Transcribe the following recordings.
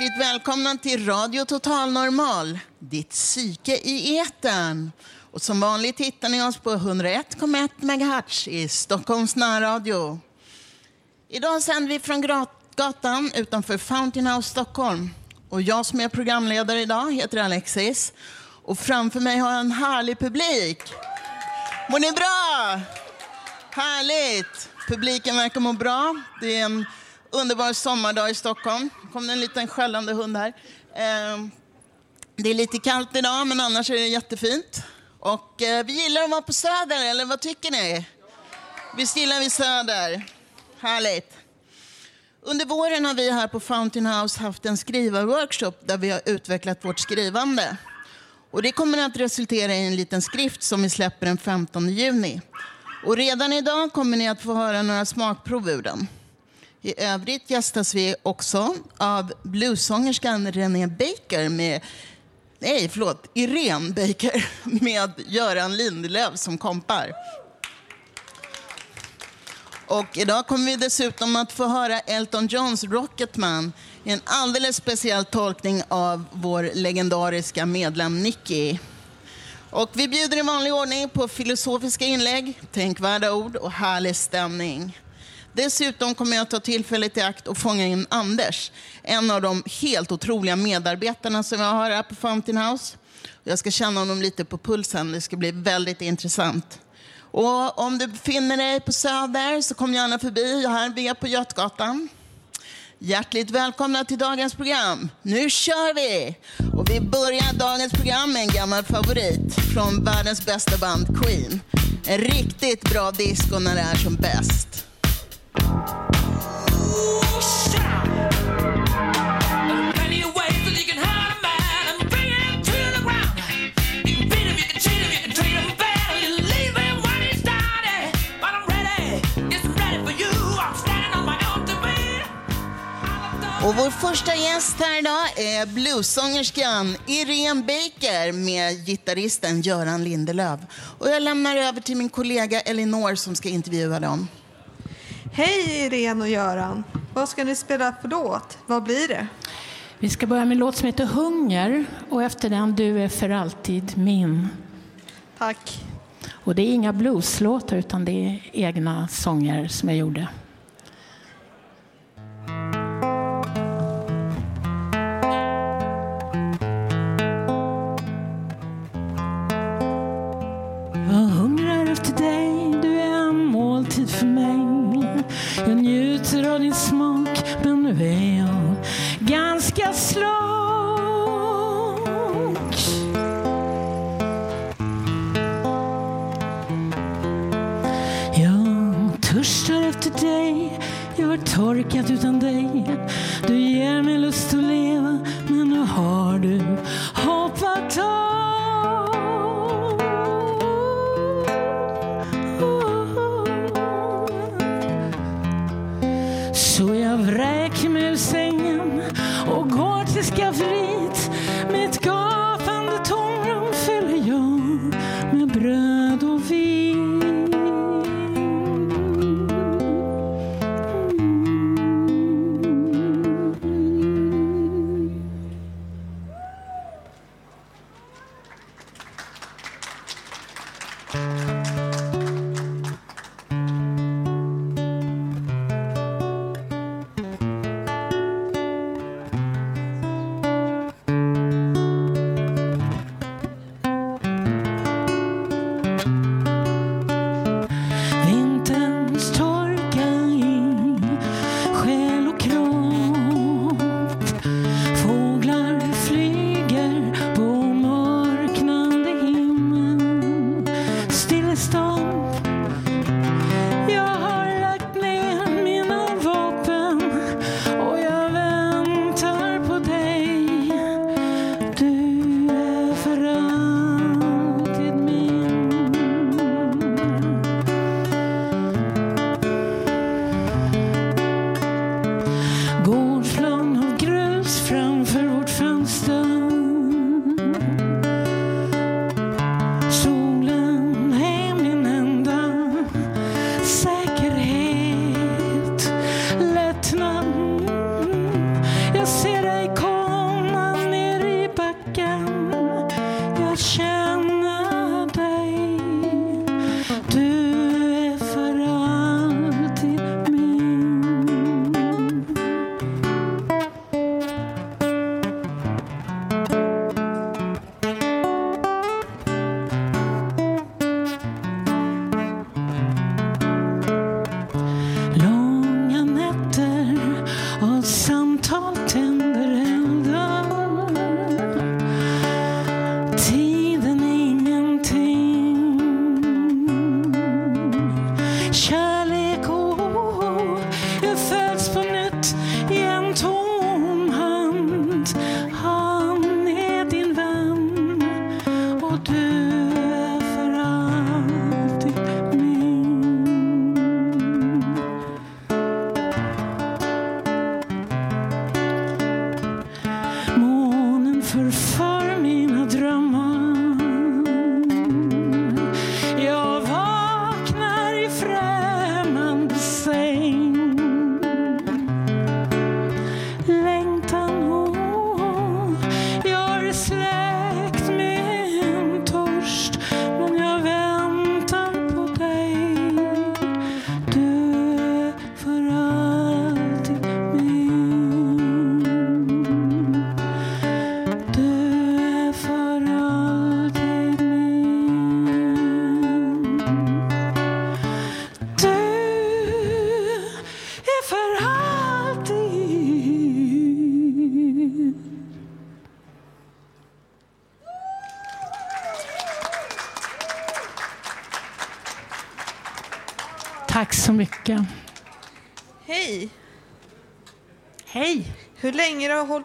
Hjärtligt välkomna till Radio Total Normal, ditt psyke i etern. Och som vanligt hittar ni oss på 101,1 MHz i Stockholms närradio. Idag sänder vi från gatan utanför Fountain House Stockholm. Och jag som är programledare idag heter Alexis. Och framför mig har jag en härlig publik. Mår ni bra? Härligt! Publiken verkar må bra. Det är en underbar sommardag i Stockholm. Det kom en liten skällande hund här. Eh, Det är lite kallt idag, men annars är det jättefint. Och eh, vi gillar att vara på Söder, eller vad tycker ni? Visst gillar vi Söder? Härligt. Under våren har vi här på Fountain House haft en skrivarworkshop där vi har utvecklat vårt skrivande. Och det kommer att resultera i en liten skrift som vi släpper den 15 juni. Och redan idag kommer ni att få höra några smakprov ur den. I övrigt gästas vi också av bluesångerskan René Baker med Nej, förlåt. Irene Baker med Göran Lindelöf som kompar. Och idag kommer vi dessutom att få höra Elton Johns Rocketman i en alldeles speciell tolkning av vår legendariska medlem Nicky. Och vi bjuder i vanlig ordning på filosofiska inlägg, tänkvärda ord och härlig stämning. Dessutom kommer jag ta tillfället i akt och fånga in Anders, en av de helt otroliga medarbetarna som jag har här på Fountain House. Jag ska känna honom lite på pulsen, det ska bli väldigt intressant. Och om du befinner dig på Söder så kom gärna förbi Jag här vi är på Götgatan. Hjärtligt välkomna till dagens program. Nu kör vi! Och vi börjar dagens program med en gammal favorit från världens bästa band Queen. En riktigt bra disco när det är som bäst. Och vår första gäst här idag är bluesångerskan Irene Baker med gitarristen Göran Lindelöf. Och jag lämnar över till min kollega Elinor som ska intervjua dem. Hej Irene och Göran. Vad ska ni spela för låt? Vad blir det? Vi ska börja med en låt som heter Hunger och efter den Du är för alltid min. Tack. Och det är inga blueslåtar utan det är egna sånger som jag gjorde.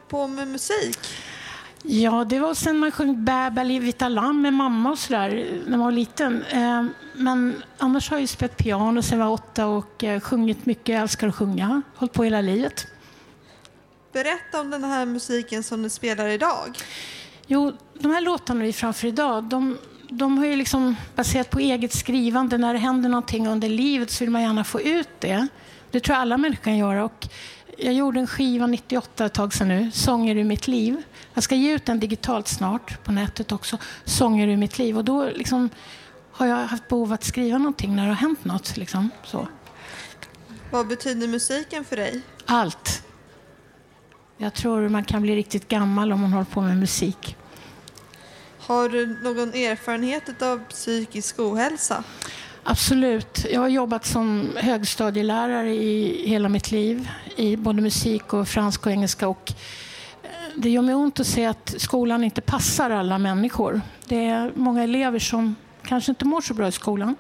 På med musik? Ja, det var sen man sjöng Bärbali Vita Lamm med mamma och sådär när man var liten. Eh, Men annars har jag ju spelat piano sen jag var åtta och eh, sjungit mycket. Jag älskar att sjunga. Hållit på hela livet. Berätta om den här musiken som du spelar idag. Jo, de här låtarna vi framför idag, de, de har ju liksom baserat på eget skrivande. När det händer någonting under livet så vill man gärna få ut det. Det tror jag alla människor kan göra. Och jag gjorde en skiva 98 ett tag sedan nu, Sånger ur mitt liv. Jag ska ge ut den digitalt snart på nätet också, Sånger ur mitt liv. Och då liksom har jag haft behov att skriva någonting när det har hänt något. Liksom, så. Vad betyder musiken för dig? Allt. Jag tror man kan bli riktigt gammal om man håller på med musik. Har du någon erfarenhet av psykisk ohälsa? Absolut. Jag har jobbat som högstadielärare i hela mitt liv i både musik och franska och engelska. Och eh, det gör mig ont att se att skolan inte passar alla människor. Det är många elever som kanske inte mår så bra i skolan.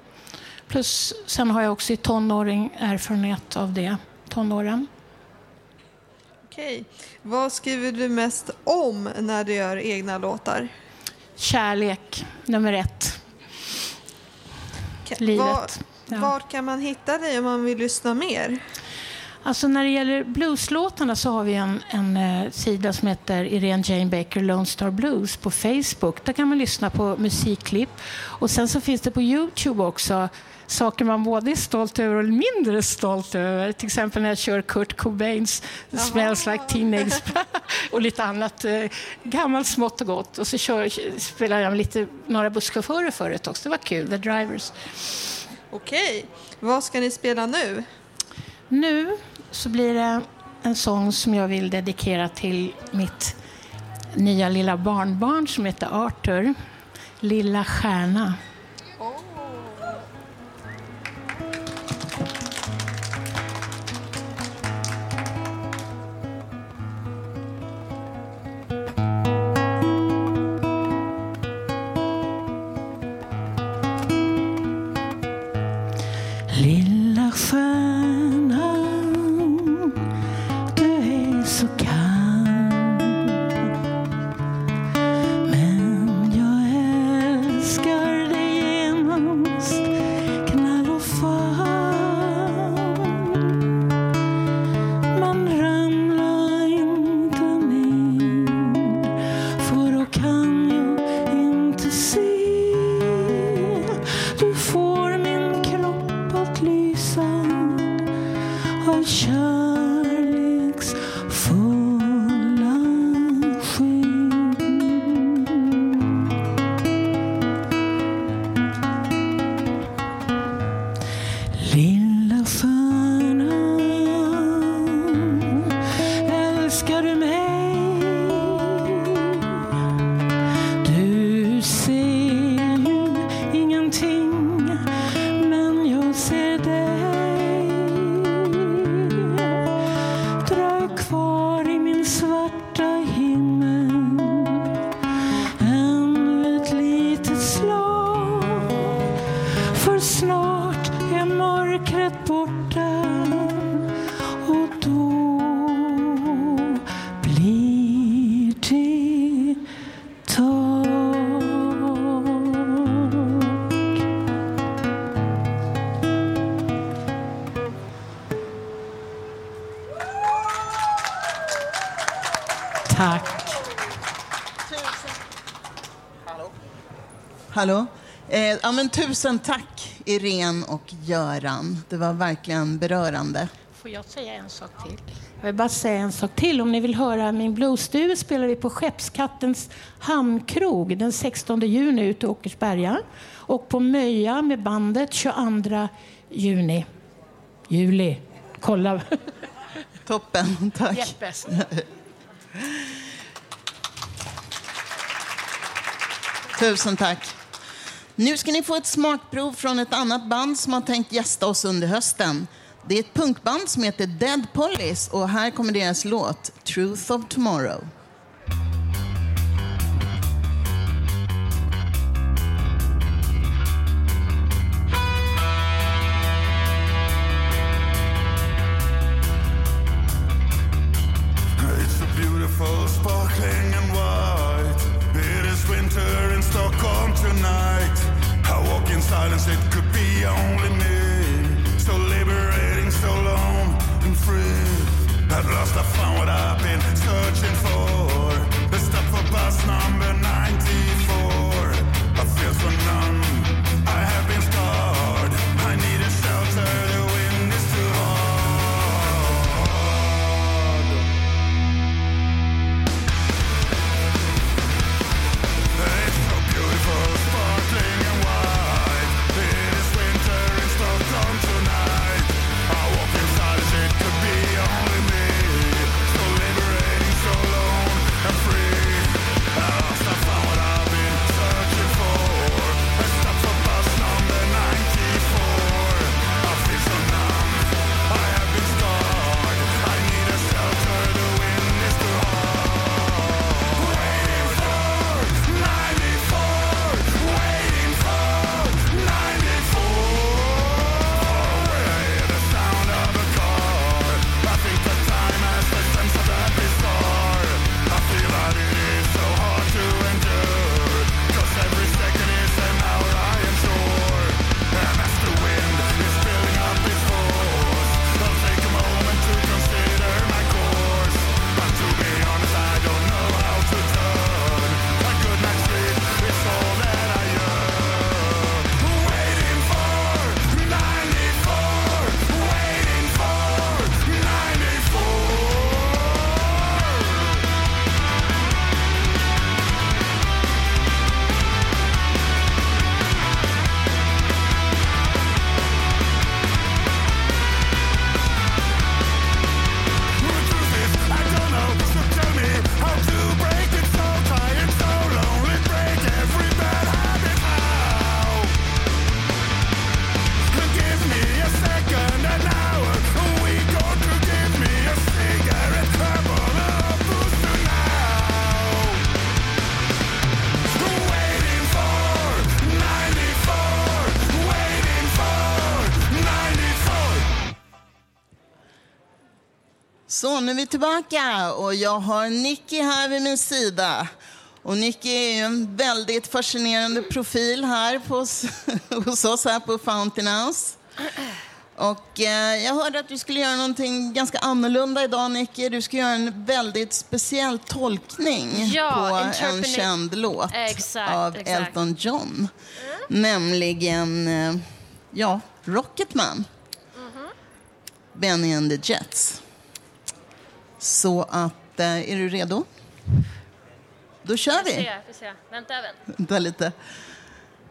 Plus sen har jag också i tonåring erfarenhet av det. Tonåren. Okej. Vad skriver du mest om när du gör egna låtar? Kärlek, nummer ett. Livet. Var, Ja. var kan man hitta dig om man vill lyssna mer? Alltså när det gäller blueslåtarna så har vi en, en eh, sida som heter Irene Jane Baker Lone Star Blues på Facebook. Där kan man lyssna på musikklipp. Och sen så finns det på Youtube också saker man både är stolt över och mindre stolt över. Till exempel när jag kör Kurt Cobains Smells Like Teenage och lite annat eh, gammalt smått och gott. Och så kör, spelar jag med lite, några busschaufförer förut också. Det var kul, The Drivers. Okej. Vad ska ni spela nu? Nu så blir det en sång som jag vill dedikera till mitt nya lilla barnbarn som heter Arthur. Lilla stjärna. Hallå? Eh, ja, men tusen tack. Irene och Göran. Det var verkligen berörande. Får jag säga en sak till? Jag vill bara säga en sak till. Om ni vill höra min bluesduo spelar vi på Skeppskattens hamnkrog den 16 juni ute i Åkersberga. Och på Möja med bandet 22 juni. Juli. Kolla. Toppen, tack. Jeppes. Tusen tack. Nu ska ni få ett smakprov från ett annat band som har tänkt gästa oss under hösten. Det är ett punkband som heter Dead Police och här kommer deras låt Truth of Tomorrow. Tillbaka och jag har Nicky här vid min sida. Och Nicky är ju en väldigt fascinerande profil här på, hos oss här på Fountain House. Och eh, jag hörde att du skulle göra någonting ganska annorlunda idag Nicky. Du ska göra en väldigt speciell tolkning Ja, på en känd låt Exakt, av exakt. Elton John. Nämligen, eh, ja, Rocketman. Mhm. Benny and the Jets. Så att, eh, är du redo? Då kör Vi ser, vi ser. Vänta, vänta. Vänta lite.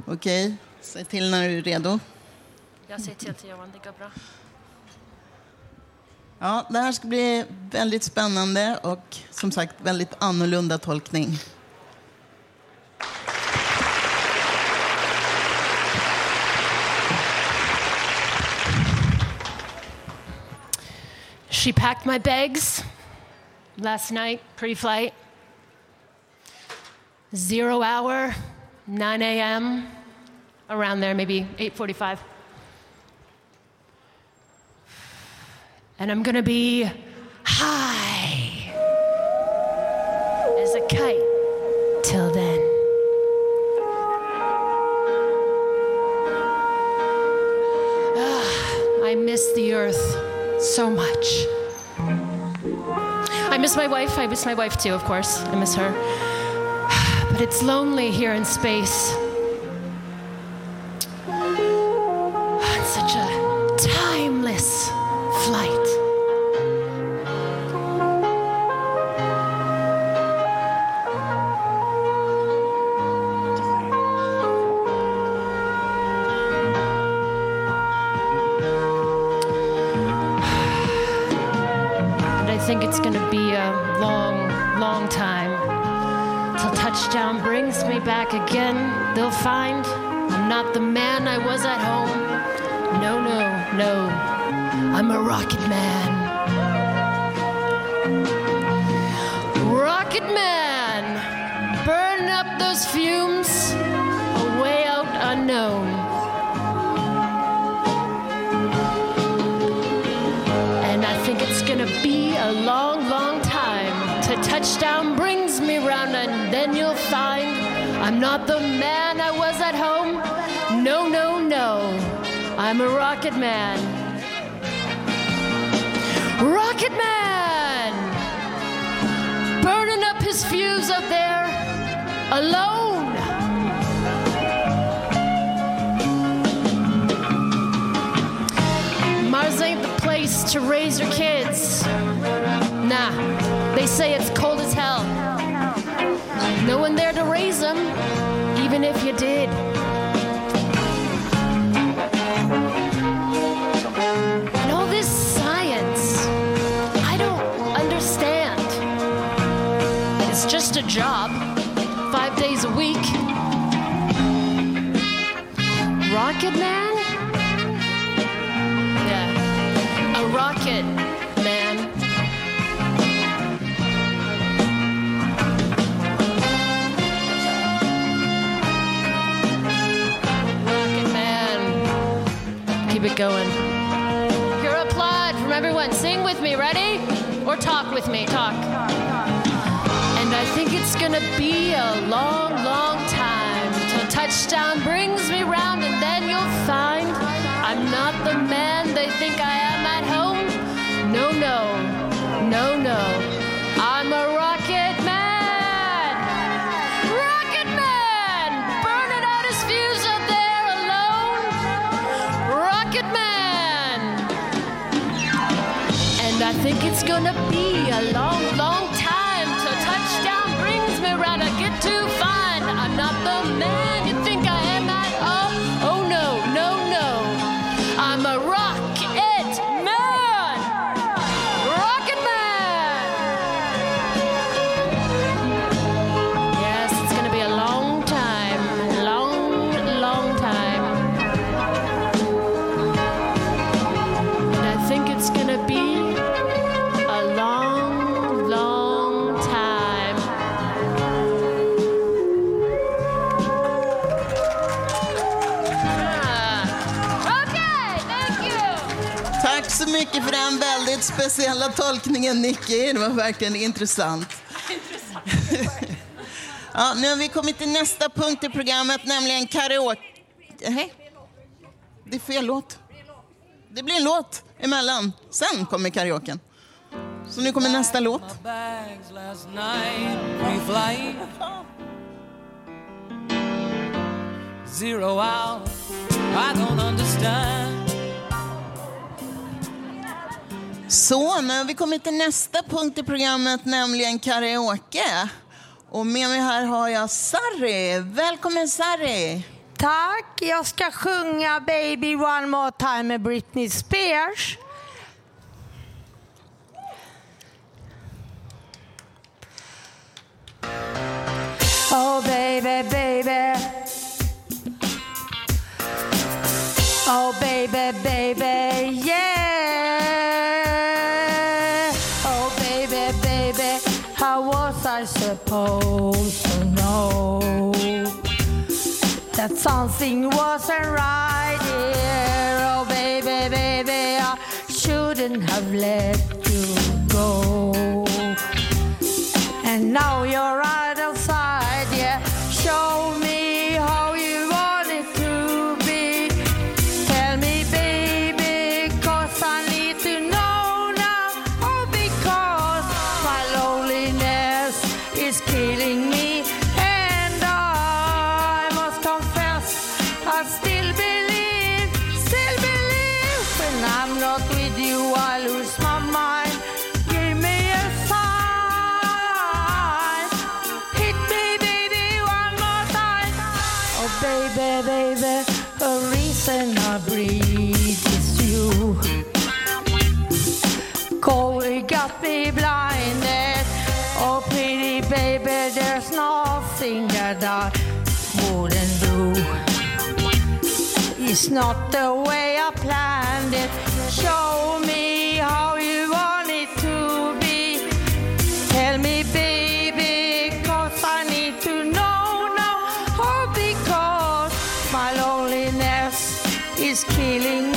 Okej, säg till när du är redo. Jag säger till till Johan, det går bra. Ja, det här ska bli väldigt spännande och som sagt väldigt annorlunda tolkning. She packed my bags last night, pre-flight. Zero hour, 9 a.m., around there, maybe 8:45. And I'm gonna be I miss my wife too, of course. I miss her. But it's lonely here in space. Then you'll find I'm not the man I was at home. No, no, no, I'm a rocket man. Rocket man! Burning up his fuse up there alone. Mars ain't the place to raise your kids. Nah, they say it's one there to raise them, even if you did. And all this science, I don't understand. It's just a job, five days a week. Rocket Man? Yeah, a rocket Keep going. Pure applaud from everyone. Sing with me, ready? Or talk with me, talk. And I think it's gonna be a long, long time till touchdown brings me round, and then you'll find I'm not the man they think I am at home. No, no, no, no. Think it's gonna be a long, long speciella tolkningen, Nicky. Det var verkligen intressant. ja, nu har vi kommit till nästa punkt i programmet, nämligen karaoke. Nej, det är fel låt. Det blir en låt emellan. Sen kommer karaoken. Så nu kommer nästa låt. Zero out, I don't understand. Så, nu har vi kommit till nästa punkt i programmet, nämligen karaoke. Och med mig här har jag Sarri. Välkommen Sari! Tack. Jag ska sjunga Baby One More Time med Britney Spears. Oh baby, baby. Oh baby, baby, something wasn't right It's not the way I planned it. Show me how you want it to be. Tell me, baby, cause I need to know now. Oh, because my loneliness is killing me.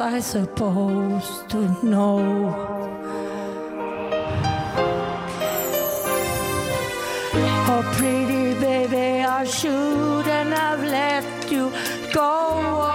I supposed to know? Oh, pretty baby, I shouldn't have let you go.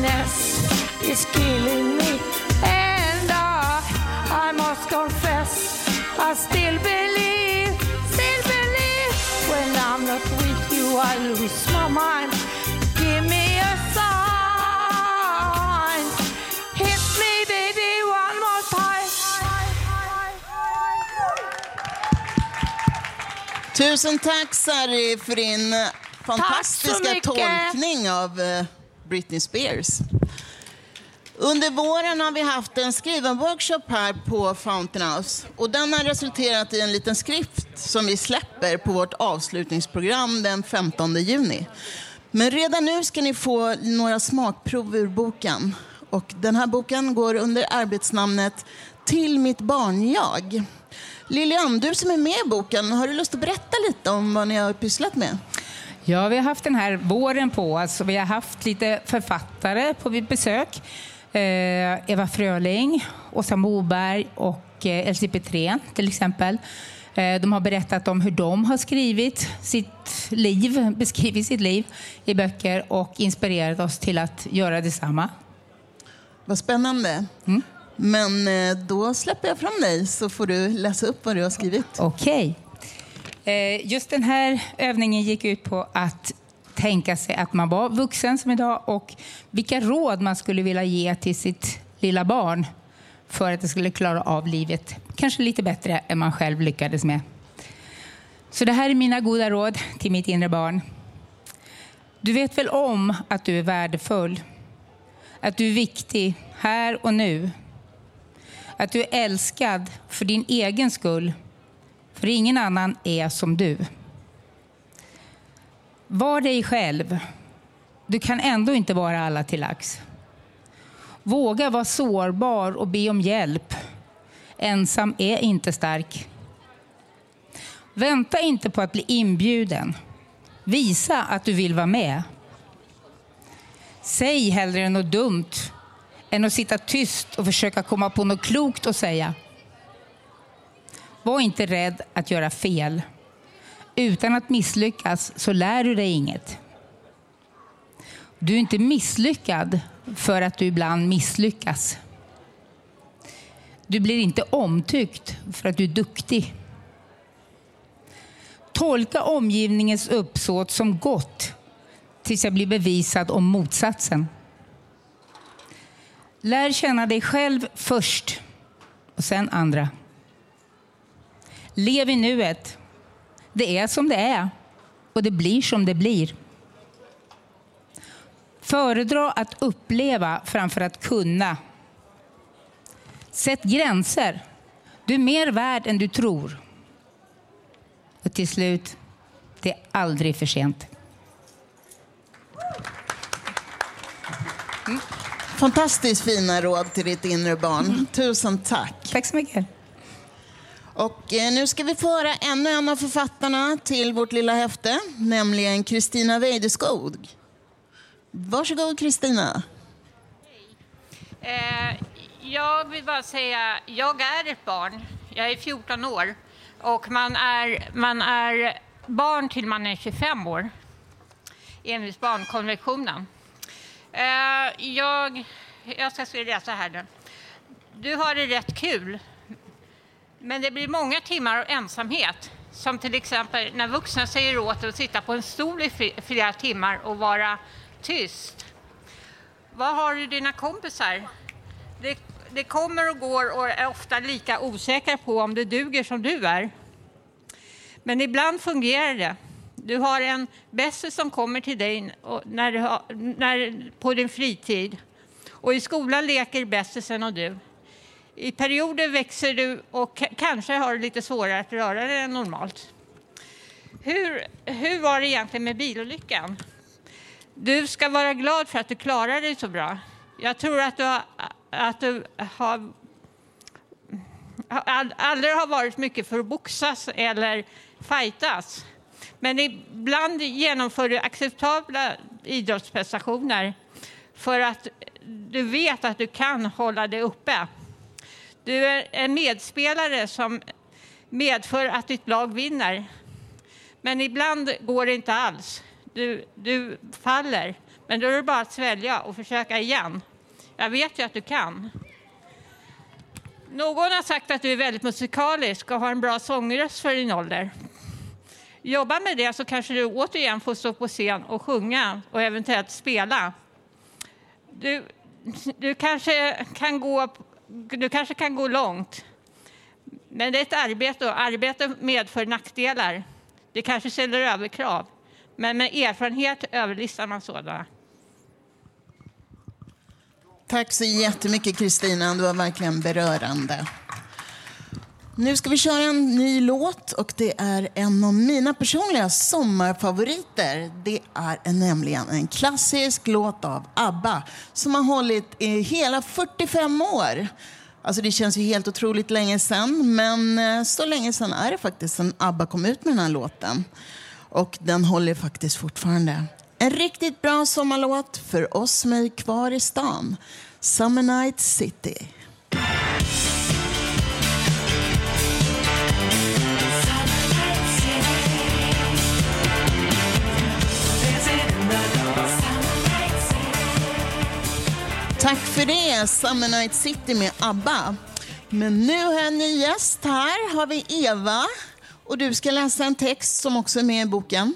Loneliness is killing me, and I, I must confess, I still believe, still believe. When I'm not with you, I lose my mind. Give me a sign. Hit me, baby, one more time. Tusen tack Sari för din fantastiska tolkning av eh, Britney Spears. Under våren har vi haft en skriven workshop här på Fountain House och den har resulterat i en liten skrift som vi släpper på vårt avslutningsprogram den 15 juni. Men redan nu ska ni få några smakprov ur boken. Och den här boken går under arbetsnamnet Till mitt barn-jag. Lilian, du som är med i boken, har du lust att berätta lite om vad ni har pysslat med? Ja, vi har haft den här våren på oss och vi har haft lite författare på besök. Eh, Eva Fröling, Åsa Moberg och eh, Elsie Petrén till exempel. Eh, de har berättat om hur de har skrivit sitt liv, beskrivit sitt liv i böcker och inspirerat oss till att göra detsamma. Vad spännande. Mm. Men eh, då släpper jag fram dig så får du läsa upp vad du har skrivit. Okej. Eh, Eh, just den här övningen gick ut på att tänka sig att man var vuxen som idag och vilka råd man skulle vilja ge till sitt lilla barn för att det skulle klara av livet kanske lite bättre än man själv lyckades med. Så det här är mina goda råd till mitt inre barn. Du vet väl om att du är värdefull? Att du är viktig här och nu? Att du är älskad för din egen skull? För ingen annan är som du. Var dig själv. Du kan ändå inte vara alla till lags. Våga vara sårbar och be om hjälp. Ensam är inte stark. Vänta inte på att bli inbjuden. Visa att du vill vara med. Säg hellre något dumt än att sitta tyst och försöka komma på något klokt att säga. Var inte rädd att göra fel. Utan att misslyckas så lär du dig inget. Du är inte misslyckad för att du ibland misslyckas. Du blir inte omtyckt för att du är duktig. Tolka omgivningens uppsåt som gott tills jag blir bevisad om motsatsen. Lär känna dig själv först och sen andra. Lev i nuet. Det är som det är och det blir som det blir. Föredra att uppleva framför att kunna. Sätt gränser. Du är mer värd än du tror. Och till slut, det är aldrig för sent. Fantastiskt fina råd till ditt inre barn. Tusen tack. Tack så mycket. Och eh, nu ska vi få höra ännu en av författarna till vårt lilla häfte, nämligen Kristina Weideskog. Varsågod Kristina. Eh, jag vill bara säga, jag är ett barn. Jag är 14 år och man är, man är barn till man är 25 år enligt barnkonventionen. Eh, jag, jag ska läsa här nu. Du har det rätt kul, men det blir många timmar av ensamhet. Som till exempel när vuxna säger åt dig att sitta på en stol i flera timmar och vara tyst. Vad har du dina kompisar? Det, det kommer och går och är ofta lika osäkra på om det duger som du är. Men ibland fungerar det. Du har en bästis som kommer till dig när du har, när, på din fritid. Och i skolan leker bästisen och du. I perioder växer du och kanske har du lite svårare att röra dig än normalt. Hur, hur var det egentligen med bilolyckan? Du ska vara glad för att du klarar dig så bra. Jag tror att du har, att du har aldrig har varit mycket för att boxas eller fightas. Men ibland genomför du acceptabla idrottsprestationer för att du vet att du kan hålla dig uppe. Du är en medspelare som medför att ditt lag vinner. Men ibland går det inte alls. Du, du faller, men då är det bara att svälja och försöka igen. Jag vet ju att du kan. Någon har sagt att du är väldigt musikalisk och har en bra sångröst för din ålder. Jobba med det så kanske du återigen får stå på scen och sjunga och eventuellt spela. Du, du, kanske, kan gå, du kanske kan gå långt. Men det är ett arbete och arbete medför nackdelar. Det kanske ställer överkrav. Men med erfarenhet överlistar man sådana. Tack så jättemycket Kristina, det var verkligen berörande. Nu ska vi köra en ny låt och det är en av mina personliga sommarfavoriter. Det är nämligen en klassisk låt av ABBA som har hållit i hela 45 år. Alltså det känns ju helt otroligt länge sedan, men eh, så länge sedan är det faktiskt sedan ABBA kom ut med den här låten. Och den håller faktiskt fortfarande. En riktigt bra sommarlåt för oss som är kvar i stan. Summer Night City. Tack för det, Summer Night City med ABBA. Men nu har jag en ny gäst här, har vi Eva. Och du ska läsa en text som också är med i boken.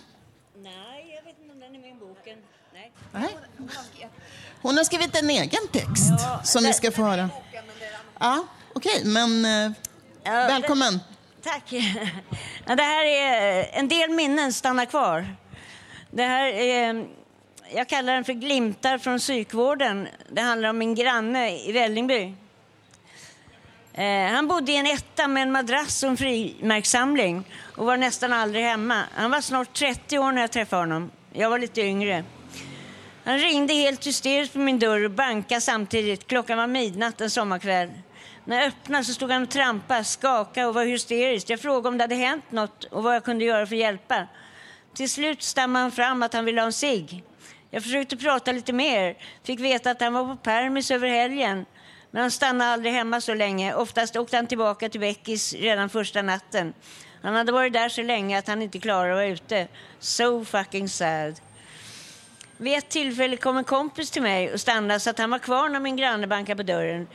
Nej, jag vet inte om den är med i boken. Nej. Nej. Hon har skrivit en egen text Ja, som vi ska få höra. Ja, okej, men eh, välkommen. Tack. Det här är en del minnen stannar kvar. Det här är, jag kallar den för glimtar från psykvården. Det handlar om min granne i Vällingby. Eh, han bodde i en etta med en madrass och en frimärkssamling och var nästan aldrig hemma. Han var snart 30 år när jag träffade honom. Jag var lite yngre. Han ringde helt hysteriskt på min dörr och bankade samtidigt. Klockan var midnatt en sommarkväll. När jag öppnade så stod han och trampade, skakade och var hysterisk. Jag frågade om det hade hänt något och vad jag kunde göra för att hjälpa. Till slut stammade han fram att han ville ha en cigg. Jag försökte prata lite mer, fick veta att han var på permis över helgen. Men han stannade aldrig hemma så länge. Oftast åkte han tillbaka till Beckis redan första natten. Han hade varit där så länge att han inte klarade att vara ute. So fucking sad. Vid ett tillfälle kom en kompis till mig och stannade så att han var kvar när min granne bankade på dörren.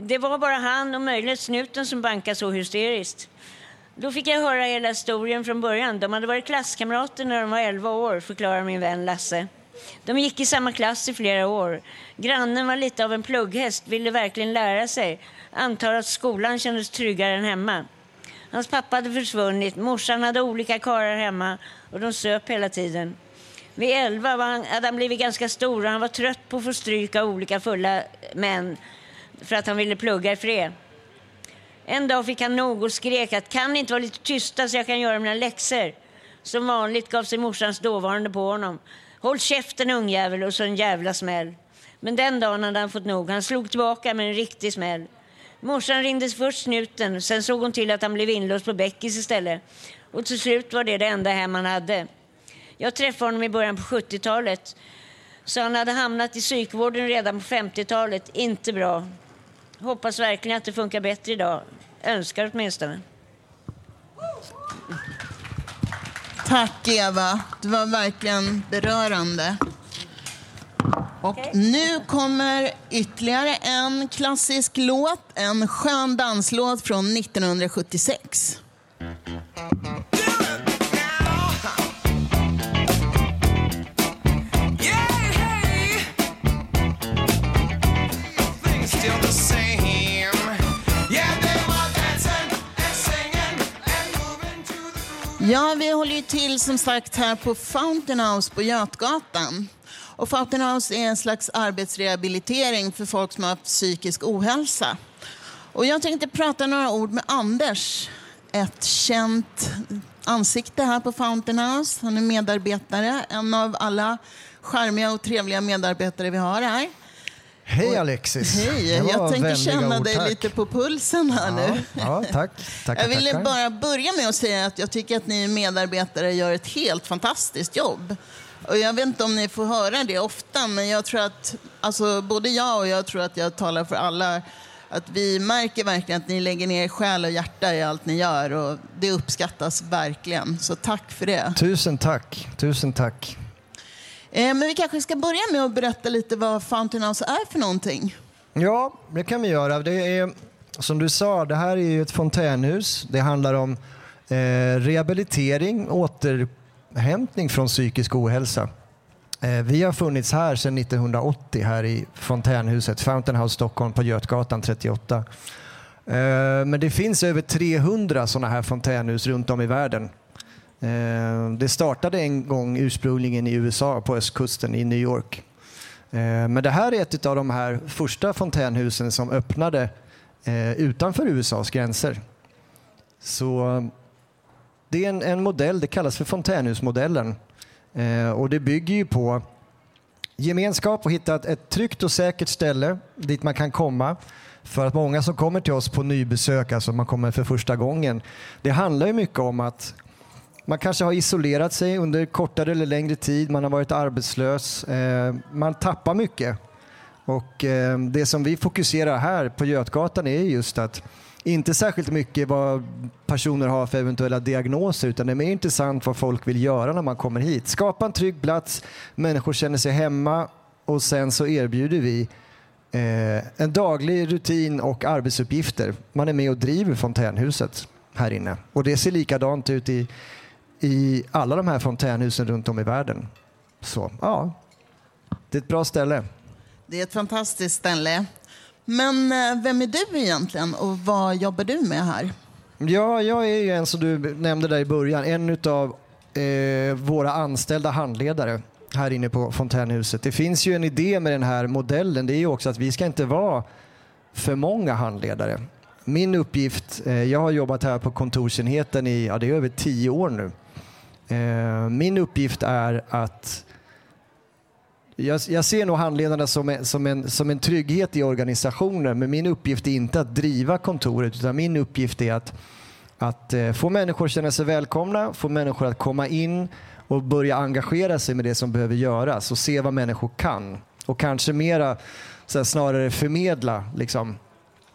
Det var bara han och möjligen snuten som bankade så hysteriskt. Då fick jag höra hela historien från början. De hade varit klasskamrater när de var 11 år, förklarar min vän Lasse. De gick i samma klass i flera år. Grannen var lite av en plugghäst, ville verkligen lära sig. Antar att skolan kändes tryggare än hemma. Hans pappa hade försvunnit, morsan hade olika karlar hemma och de söp hela tiden. Vid 11 var han, hade han blivit ganska stor och han var trött på att få stryk av olika fulla män för att han ville plugga i fred. En dag fick han nog och skrek att kan ni inte vara lite tysta så jag kan göra mina läxor? Som vanligt gav sig morsans dåvarande på honom. Håll käften ungjävel och så en jävla smäll. Men den dagen hade han fått nog. Han slog tillbaka med en riktig smäll. Morsan ringde först snuten, sen såg hon till att han blev inlåst på Beckis istället. Och till slut var det det enda hem han hade. Jag träffade honom i början på 70-talet. Så han hade hamnat i psykvården redan på 50-talet. Inte bra. Hoppas verkligen att det funkar bättre idag. Önskar åtminstone. Tack Eva, det var verkligen berörande. Och nu kommer ytterligare en klassisk låt, en skön danslåt från 1976. Ja, vi håller ju till som sagt här på Fountain House på Götgatan. Och Fountain House är en slags arbetsrehabilitering för folk som har haft psykisk ohälsa. Och jag tänkte prata några ord med Anders, ett känt ansikte här på Fountain House. Han är medarbetare, en av alla charmiga och trevliga medarbetare vi har här. Hej Alexis! Hej, jag tänker känna ord, dig tack. lite på pulsen här nu. Ja, tack. Tackar, Jag ville bara börja med att säga att jag tycker att ni medarbetare gör ett helt fantastiskt jobb. Och jag vet inte om ni får höra det ofta, men jag tror att, alltså både jag och jag tror att jag talar för alla, att vi märker verkligen att ni lägger ner själ och hjärta i allt ni gör och det uppskattas verkligen. Så tack för det. Tusen tack. Tusen tack. Eh, men vi kanske ska börja med att berätta lite vad Fountain House är för någonting. Ja, det kan vi göra. Det är, som du sa, det här är ju ett fontänhus. Det handlar om eh, rehabilitering, återhämtning från psykisk ohälsa. Eh, vi har funnits här sedan 1980 här i fontänhuset Fountain House Stockholm på Götgatan 38. Eh, men det finns över 300 sådana här fontänhus runt om i världen. Eh, det startade en gång ursprungligen i USA på östkusten i New York. Eh, men det här är ett av de här första fontänhusen som öppnade eh, utanför USAs gränser. Så det är en, en modell, det kallas för fontänhusmodellen. Och det bygger ju på gemenskap och hitta ett, ett tryggt och säkert ställe dit man kan komma. För att många som kommer till oss på nybesök, alltså man kommer för första gången, det handlar ju mycket om att man kanske har isolerat sig under kortare eller längre tid, man har varit arbetslös, eh, man tappar mycket. Och eh, det som vi fokuserar här på Götgatan är just att inte särskilt mycket vad personer har för eventuella diagnoser utan det är mer intressant vad folk vill göra när man kommer hit. Skapa en trygg plats, människor känner sig hemma och sen så erbjuder vi eh, en daglig rutin och arbetsuppgifter. Man är med och driver fontänhuset här inne och det ser likadant ut i, i alla de här fontänhusen runt om i världen. Så ja, det är ett bra ställe. Det är ett fantastiskt ställe. Men eh, vem är du egentligen och vad jobbar du med här? Ja, jag är ju en som du nämnde där i början, en av eh, våra anställda handledare här inne på fontänhuset. Det finns ju en idé med den här modellen, det är ju också att vi ska inte vara för många handledare. Min uppgift, eh, jag har jobbat här på kontorsenheten i, ja det är över tio år nu. Eh, min uppgift är att jag, jag ser nog handledarna som en, som, en, som en trygghet i organisationen men min uppgift är inte att driva kontoret utan min uppgift är att, att eh, få människor att känna sig välkomna, få människor att komma in och börja engagera sig med det som behöver göras och se vad människor kan. Och kanske mera så här, snarare förmedla liksom,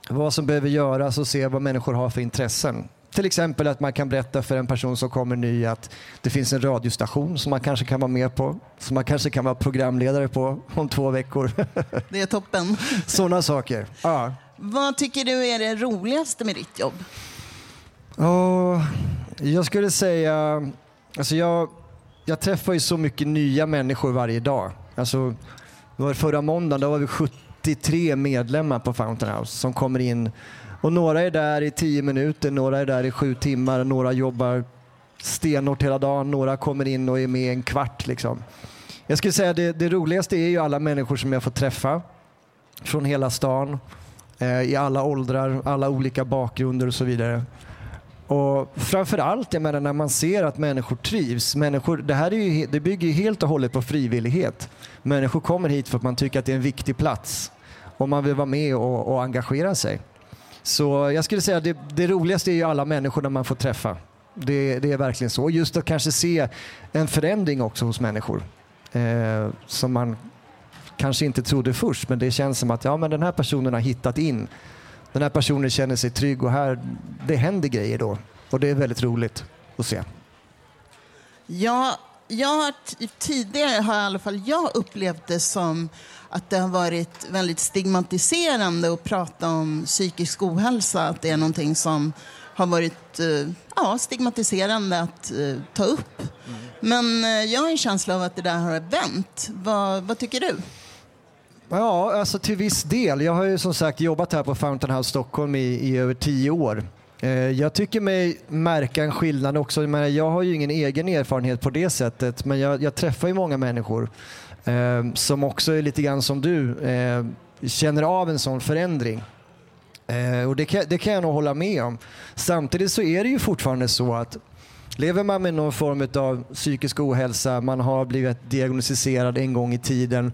vad som behöver göras och se vad människor har för intressen. Till exempel att man kan berätta för en person som kommer ny att det finns en radiostation som man kanske kan vara med på, som man kanske kan vara programledare på om två veckor. Det är toppen. Sådana saker. Ja. Vad tycker du är det roligaste med ditt jobb? Och jag skulle säga, alltså jag, jag träffar ju så mycket nya människor varje dag. Alltså, var förra måndagen, då var vi 73 medlemmar på Fountain House som kommer in och några är där i 10 minuter, några är där i sju timmar, några jobbar stenhårt hela dagen, några kommer in och är med en kvart. Liksom. Jag skulle säga det, det roligaste är ju alla människor som jag får träffa från hela stan. eh, i alla åldrar, alla olika bakgrunder och så vidare. Och framförallt, jag menar, när man ser att människor trivs. Människor, det här är ju, det bygger ju helt och hållet på frivillighet. Människor kommer hit för att man tycker att det är en viktig plats och man vill vara med och, och engagera sig. Så jag skulle säga att det, det roligaste är ju alla människor man får träffa. Det, det är verkligen så. Just att kanske se en förändring också hos människor eh, som man kanske inte trodde först, men det känns som att ja, men den här personen har hittat in. Den här personen känner sig trygg och här, det händer grejer då. Och det är väldigt roligt att se. Ja, jag har tidigare har i alla fall jag upplevt det som att det har varit väldigt stigmatiserande att prata om psykisk ohälsa. Att det är någonting som har varit eh, ja, stigmatiserande att eh, ta upp. Men eh, jag har en känsla av att det där har vänt. Vad, vad tycker du? Ja, alltså till viss del. Jag har ju som sagt jobbat här på Fountain House Stockholm i, i över tio år. Eh, jag tycker mig märka en skillnad också. Jag, jag har ju ingen egen erfarenhet på det sättet, men jag, jag träffar ju många människor eh, som också är lite grann som du, eh, känner av en sån förändring. Eh, och det kan, det kan jag nog hålla med om. Samtidigt så är det ju fortfarande så att lever man med någon form av psykisk ohälsa, man har blivit diagnostiserad en gång i tiden.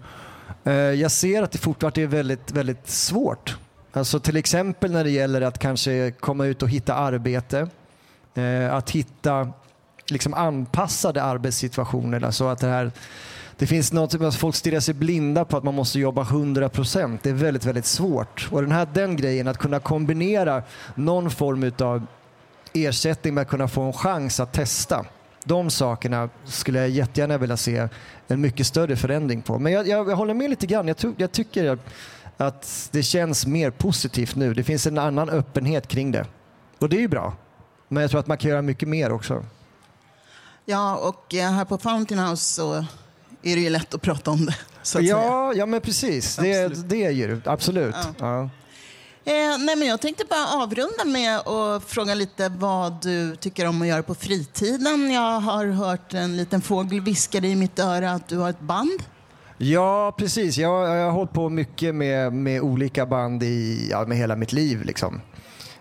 Eh, jag ser att det fortfarande är väldigt, väldigt svårt. Alltså till exempel när det gäller att kanske komma ut och hitta arbete. Eh, att hitta liksom anpassade arbetssituationer. Alltså att det här det finns något som att folk stirrar sig blinda på att man måste jobba 100%. Det är väldigt, väldigt svårt. Och den här den grejen, att kunna kombinera någon form av ersättning med att kunna få en chans att testa. De sakerna skulle jag jättegärna vilja se en mycket större förändring på. Men jag, jag, jag håller med lite grann. Jag, jag tycker att det känns mer positivt nu. Det finns en annan öppenhet kring det. Och det är ju bra. Men jag tror att man kan göra mycket mer också. Ja, och eh, här på Fountain House så är det ju lätt att prata om det. Att säga. Ja, ja, men precis. Det, det är ju det. Absolut. Ja. Eh, nej, men jag tänkte bara avrunda med att fråga lite vad du tycker om att göra på fritiden. Jag har hört en liten fågel viska i mitt öra att du har ett band. Ja, precis. Jag, jag har hållit på mycket med, med olika band i ja, med hela mitt liv. Liksom.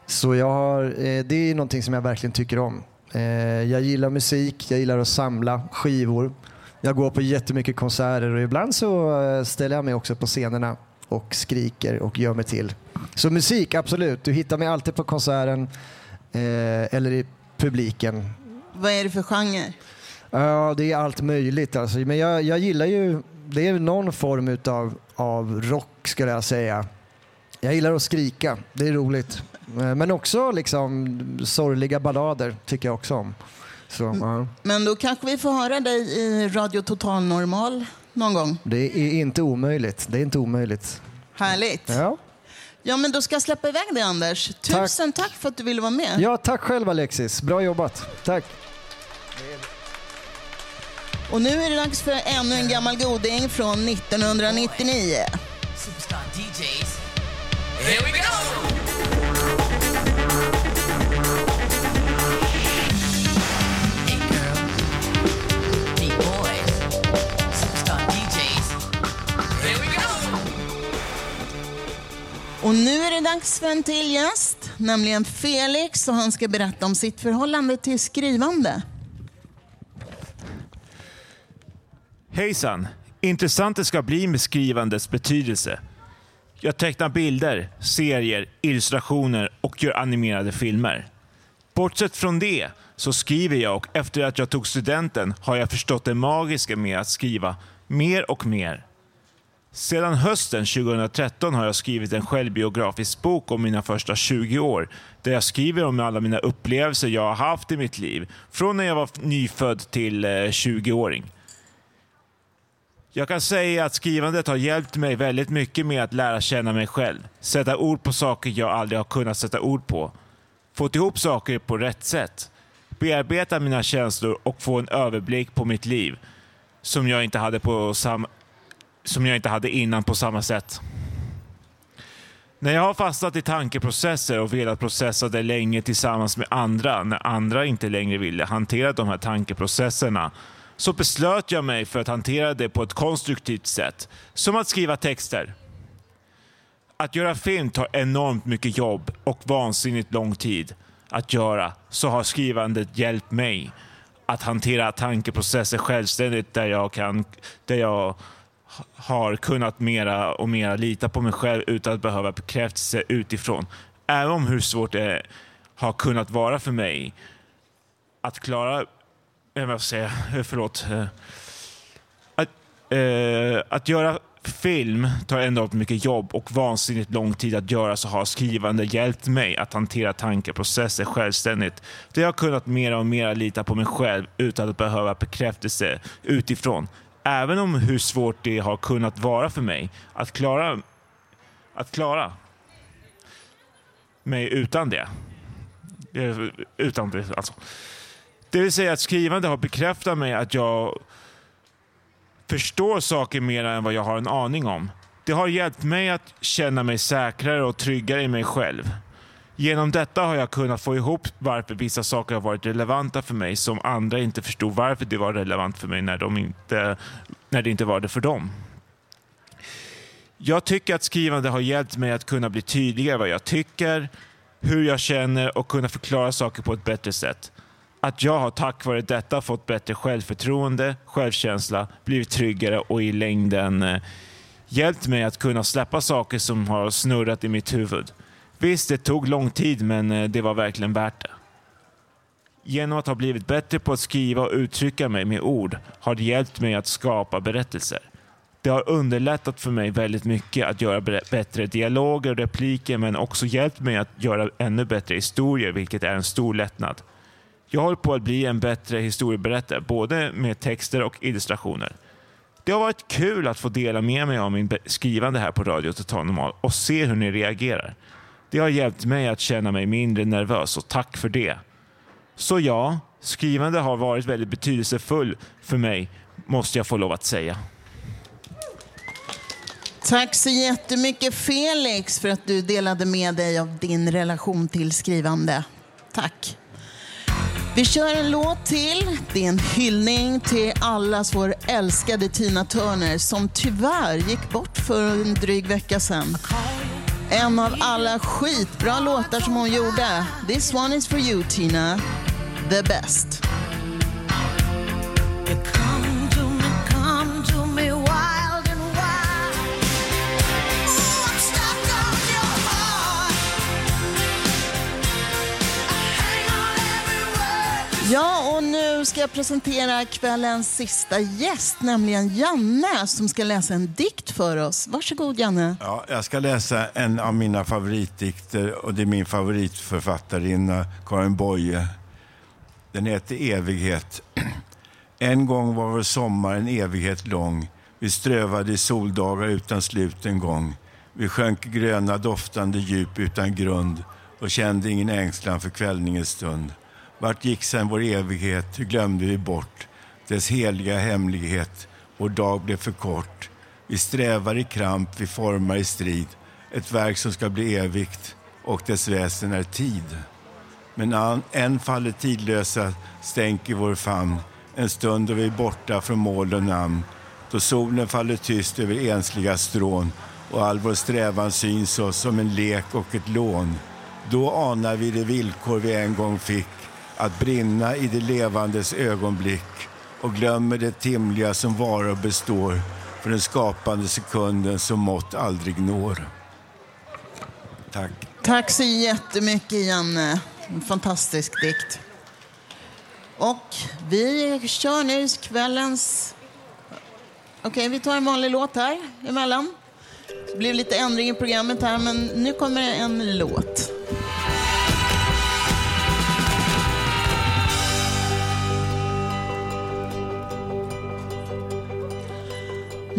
Så jag har, eh, det är någonting som jag verkligen tycker om. Eh, jag gillar musik, jag gillar att samla skivor. Jag går på jättemycket konserter och ibland så eh, ställer jag mig också på scenerna och skriker och gör mig till. Så musik, absolut. Du hittar mig alltid på konserten eh, eller i publiken. Vad är det för genre? Ja, det är allt möjligt. Alltså. Men jag, jag gillar ju, det är någon form utav, av rock skulle jag säga. Jag gillar att skrika, det är roligt. Eh, Men också liksom sorgliga ballader tycker jag också om. Så, ja. Men då kanske vi får höra dig i Radio Total Normal någon gång. Det är inte omöjligt. Det är inte omöjligt. Härligt. Ja, Ja, men då ska jag släppa iväg dig Anders. Tusen tack, för att du ville vara med. ja tack själv Alexis. Bra jobbat. Tack. Och nu är det dags för ännu en gammal goding från 1999. Superstar DJs. Here we go! Och nu är det dags för en till gäst, nämligen Felix och han ska berätta om sitt förhållande till skrivande. Hejsan! Intressant det ska bli med skrivandets betydelse. Jag tecknar bilder, serier, illustrationer och gör animerade filmer. Bortsett från det så skriver jag och efter att jag tog studenten har jag förstått det magiska med att skriva mer och mer. Sedan hösten 2013 har jag skrivit en självbiografisk bok om mina första 20 år där jag skriver om alla mina upplevelser jag har haft i mitt liv från när jag var nyfödd till eh, 20-åring. Jag kan säga att skrivandet har hjälpt mig väldigt mycket med att lära känna mig själv, sätta ord på saker jag aldrig har kunnat sätta ord på, fått ihop saker på rätt sätt, bearbeta mina känslor och få en överblick på mitt liv som jag inte hade, på sam- som jag inte hade innan på samma sätt. När jag har fastnat i tankeprocesser och velat processa det länge tillsammans med andra, när andra inte längre ville hantera de här tankeprocesserna, så beslöt jag mig för att hantera det på ett konstruktivt sätt, som att skriva texter. Att göra film tar enormt mycket jobb och vansinnigt lång tid att göra, så har skrivandet hjälpt mig att hantera tankeprocesser självständigt där jag, kan, där jag har kunnat mera och mera lita på mig själv utan att behöva bekräftelse utifrån. Även om hur svårt det har kunnat vara för mig att klara, vad ska jag säga, eh, förlåt, eh, att, eh, att göra film tar enormt mycket jobb och vansinnigt lång tid att göra så har skrivande hjälpt mig att hantera tankeprocesser självständigt. Det har kunnat mera och mera lita på mig själv utan att behöva bekräftelse utifrån. Även om hur svårt det har kunnat vara för mig att klara, att klara mig utan det. Eh, utan det alltså. Det vill säga att skrivande har bekräftat mig att jag förstår saker mer än vad jag har en aning om. Det har hjälpt mig att känna mig säkrare och tryggare i mig själv. Genom detta har jag kunnat få ihop varför vissa saker har varit relevanta för mig som andra inte förstod varför det var relevant för mig när, de inte, när det inte var det för dem. Jag tycker att skrivande har hjälpt mig att kunna bli tydligare vad jag tycker, hur jag känner och kunna förklara saker på ett bättre sätt. Att jag har tack vare detta fått bättre självförtroende, självkänsla, blivit tryggare och i längden eh, hjälpt mig att kunna släppa saker som har snurrat i mitt huvud. Visst, det tog lång tid, men eh, det var verkligen värt det. Genom att ha blivit bättre på att skriva och uttrycka mig med ord har det hjälpt mig att skapa berättelser. Det har underlättat för mig väldigt mycket att göra bättre dialoger och repliker men också hjälpt mig att göra ännu bättre historier, vilket är en stor lättnad. Jag håller på att bli en bättre historieberättare, både med texter och illustrationer. Det har varit kul att få dela med mig av min skrivande här på Radio Total Normal och se hur ni reagerar. Det har hjälpt mig att känna mig mindre nervös och tack för det. Så ja, skrivande har varit väldigt betydelsefull för mig, måste jag få lov att säga. Tack så jättemycket Felix för att du delade med dig av din relation till skrivande. Tack. Vi kör en låt till. Det är en hyllning till allas vår älskade Tina Turner som tyvärr gick bort för en dryg vecka sedan. En av alla skitbra låtar som hon gjorde. This one is for you Tina. The best. Ska jag presentera kvällens sista gäst, nämligen Janne som ska läsa en dikt för oss. Varsågod Janne. Ja, jag ska läsa en av mina favoritdikter och det är min favoritförfattarinna Karin Boye. Den heter Evighet. En gång var vår sommar en evighet lång. Vi strövade i soldagar utan slut en gång. Vi sjönk gröna doftande djup utan grund och kände ingen ängslan för kvällningens stund. Vart gick sen vår evighet? Hur glömde vi bort dess heliga hemlighet? Vår dag blev för kort. Vi strävar i kramp, vi formar i strid. Ett verk som ska bli evigt och dess väsen är tid. Men än faller tidlösa stänk i vår famn. En stund då vi är borta från mål och namn. Då solen faller tyst över ensliga strån och all vår strävan syns oss som en lek och ett lån. Då anar vi det villkor vi en gång fick att brinna i det levandes ögonblick och glömmer det timliga som varor består för den skapande sekunden som mått aldrig når. Tack. Tack så jättemycket Janne. En fantastisk dikt. Och vi kör nu kvällens... Okej, vi tar en vanlig låt här emellan. Det blev lite ändring i programmet här, men nu kommer det en låt.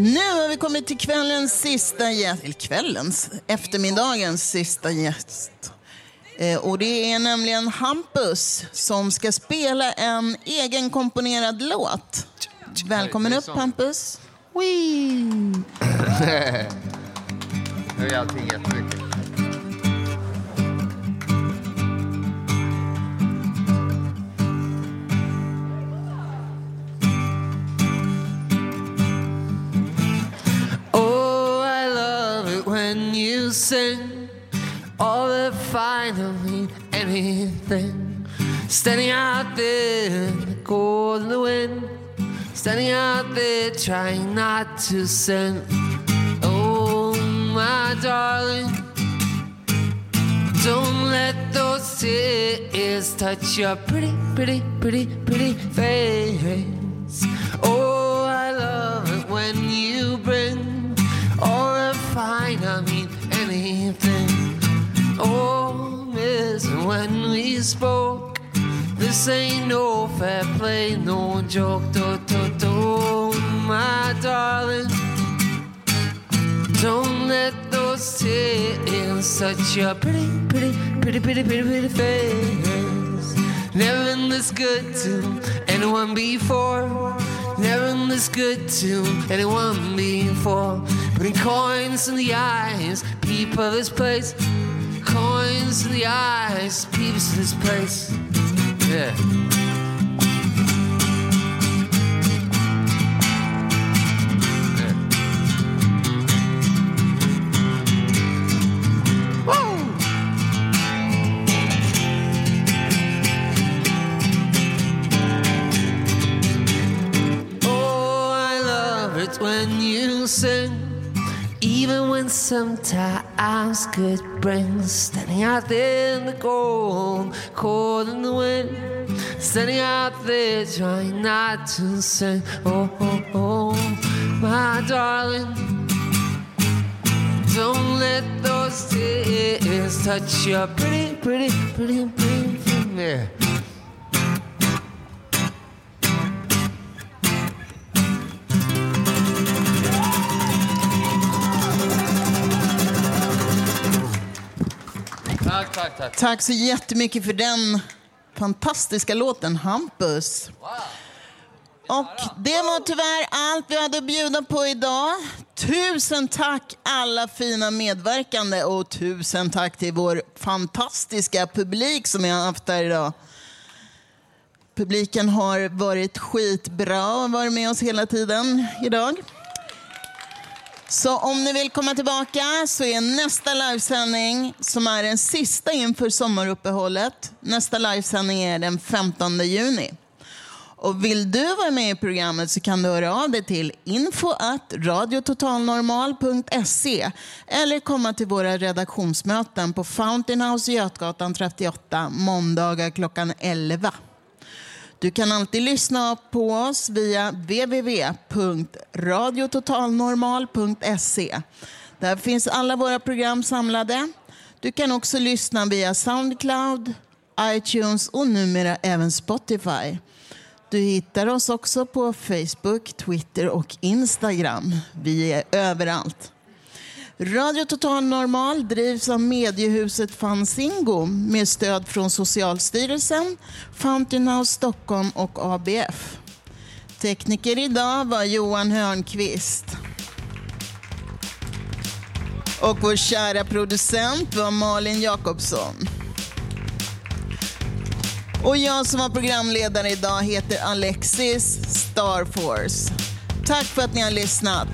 Nu har vi kommit till kvällens sista gäst, eller kvällens, eftermiddagens sista gäst. Eh, och det är nämligen Hampus som ska spela en egenkomponerad låt. Välkommen upp. Hampus. Wee. Höj allting jättemycket. You sing. All the don't anything. Standing out there cold in the wind. Standing out there trying not to sin. Oh, my darling. Don't let those tears touch your pretty, pretty, pretty, pretty face. Oh, I love it when you bring all the fine, I mean anything. Oh, miss, when we spoke, this ain't no fair play, no joke, do, do, do, my darling. Don't let those tears touch your pretty, pretty, pretty, pretty, pretty, pretty face. Never been this good to anyone before. Never been this good to anyone before. Putting coins in the eyes, people of this place. Coins in the eyes, people of this place. Yeah. Sometimes good brings standing out there in the cold, cold in the wind. Standing out there trying not to sing. Oh, oh, oh, my darling. Don't let those tears touch your pretty, pretty, pretty, pretty, pretty. Tack, tack, tack. Tack så jättemycket för den fantastiska låten Hampus. Och det var tyvärr allt vi hade att bjuda på idag. Tusen tack alla fina medverkande och tusen tack till vår fantastiska publik som vi har haft här idag. Publiken har varit skitbra och varit med oss hela tiden idag. Så om ni vill komma tillbaka så är nästa livesändning, som är den sista inför sommaruppehållet, nästa livesändning är den 15 juni. Och vill du vara med i programmet så kan du höra av dig till info radiototalnormal.se eller komma till våra redaktionsmöten på Fountain House Götgatan 38 måndagar klockan 11. Du kan alltid lyssna på oss via www.radiototalnormal.se. Där finns alla våra program samlade. Du kan också lyssna via Soundcloud, iTunes och numera även Spotify. Du hittar oss också på Facebook, Twitter och Instagram. Vi är överallt. Radio Total Normal drivs av mediehuset Fanzingo med stöd från Socialstyrelsen, Fountain House Stockholm och ABF. Tekniker idag var Johan Hörnqvist. Och vår kära producent var Malin Jakobsson. Och jag som var programledare idag heter Alexis Starforce. Tack för att ni har lyssnat.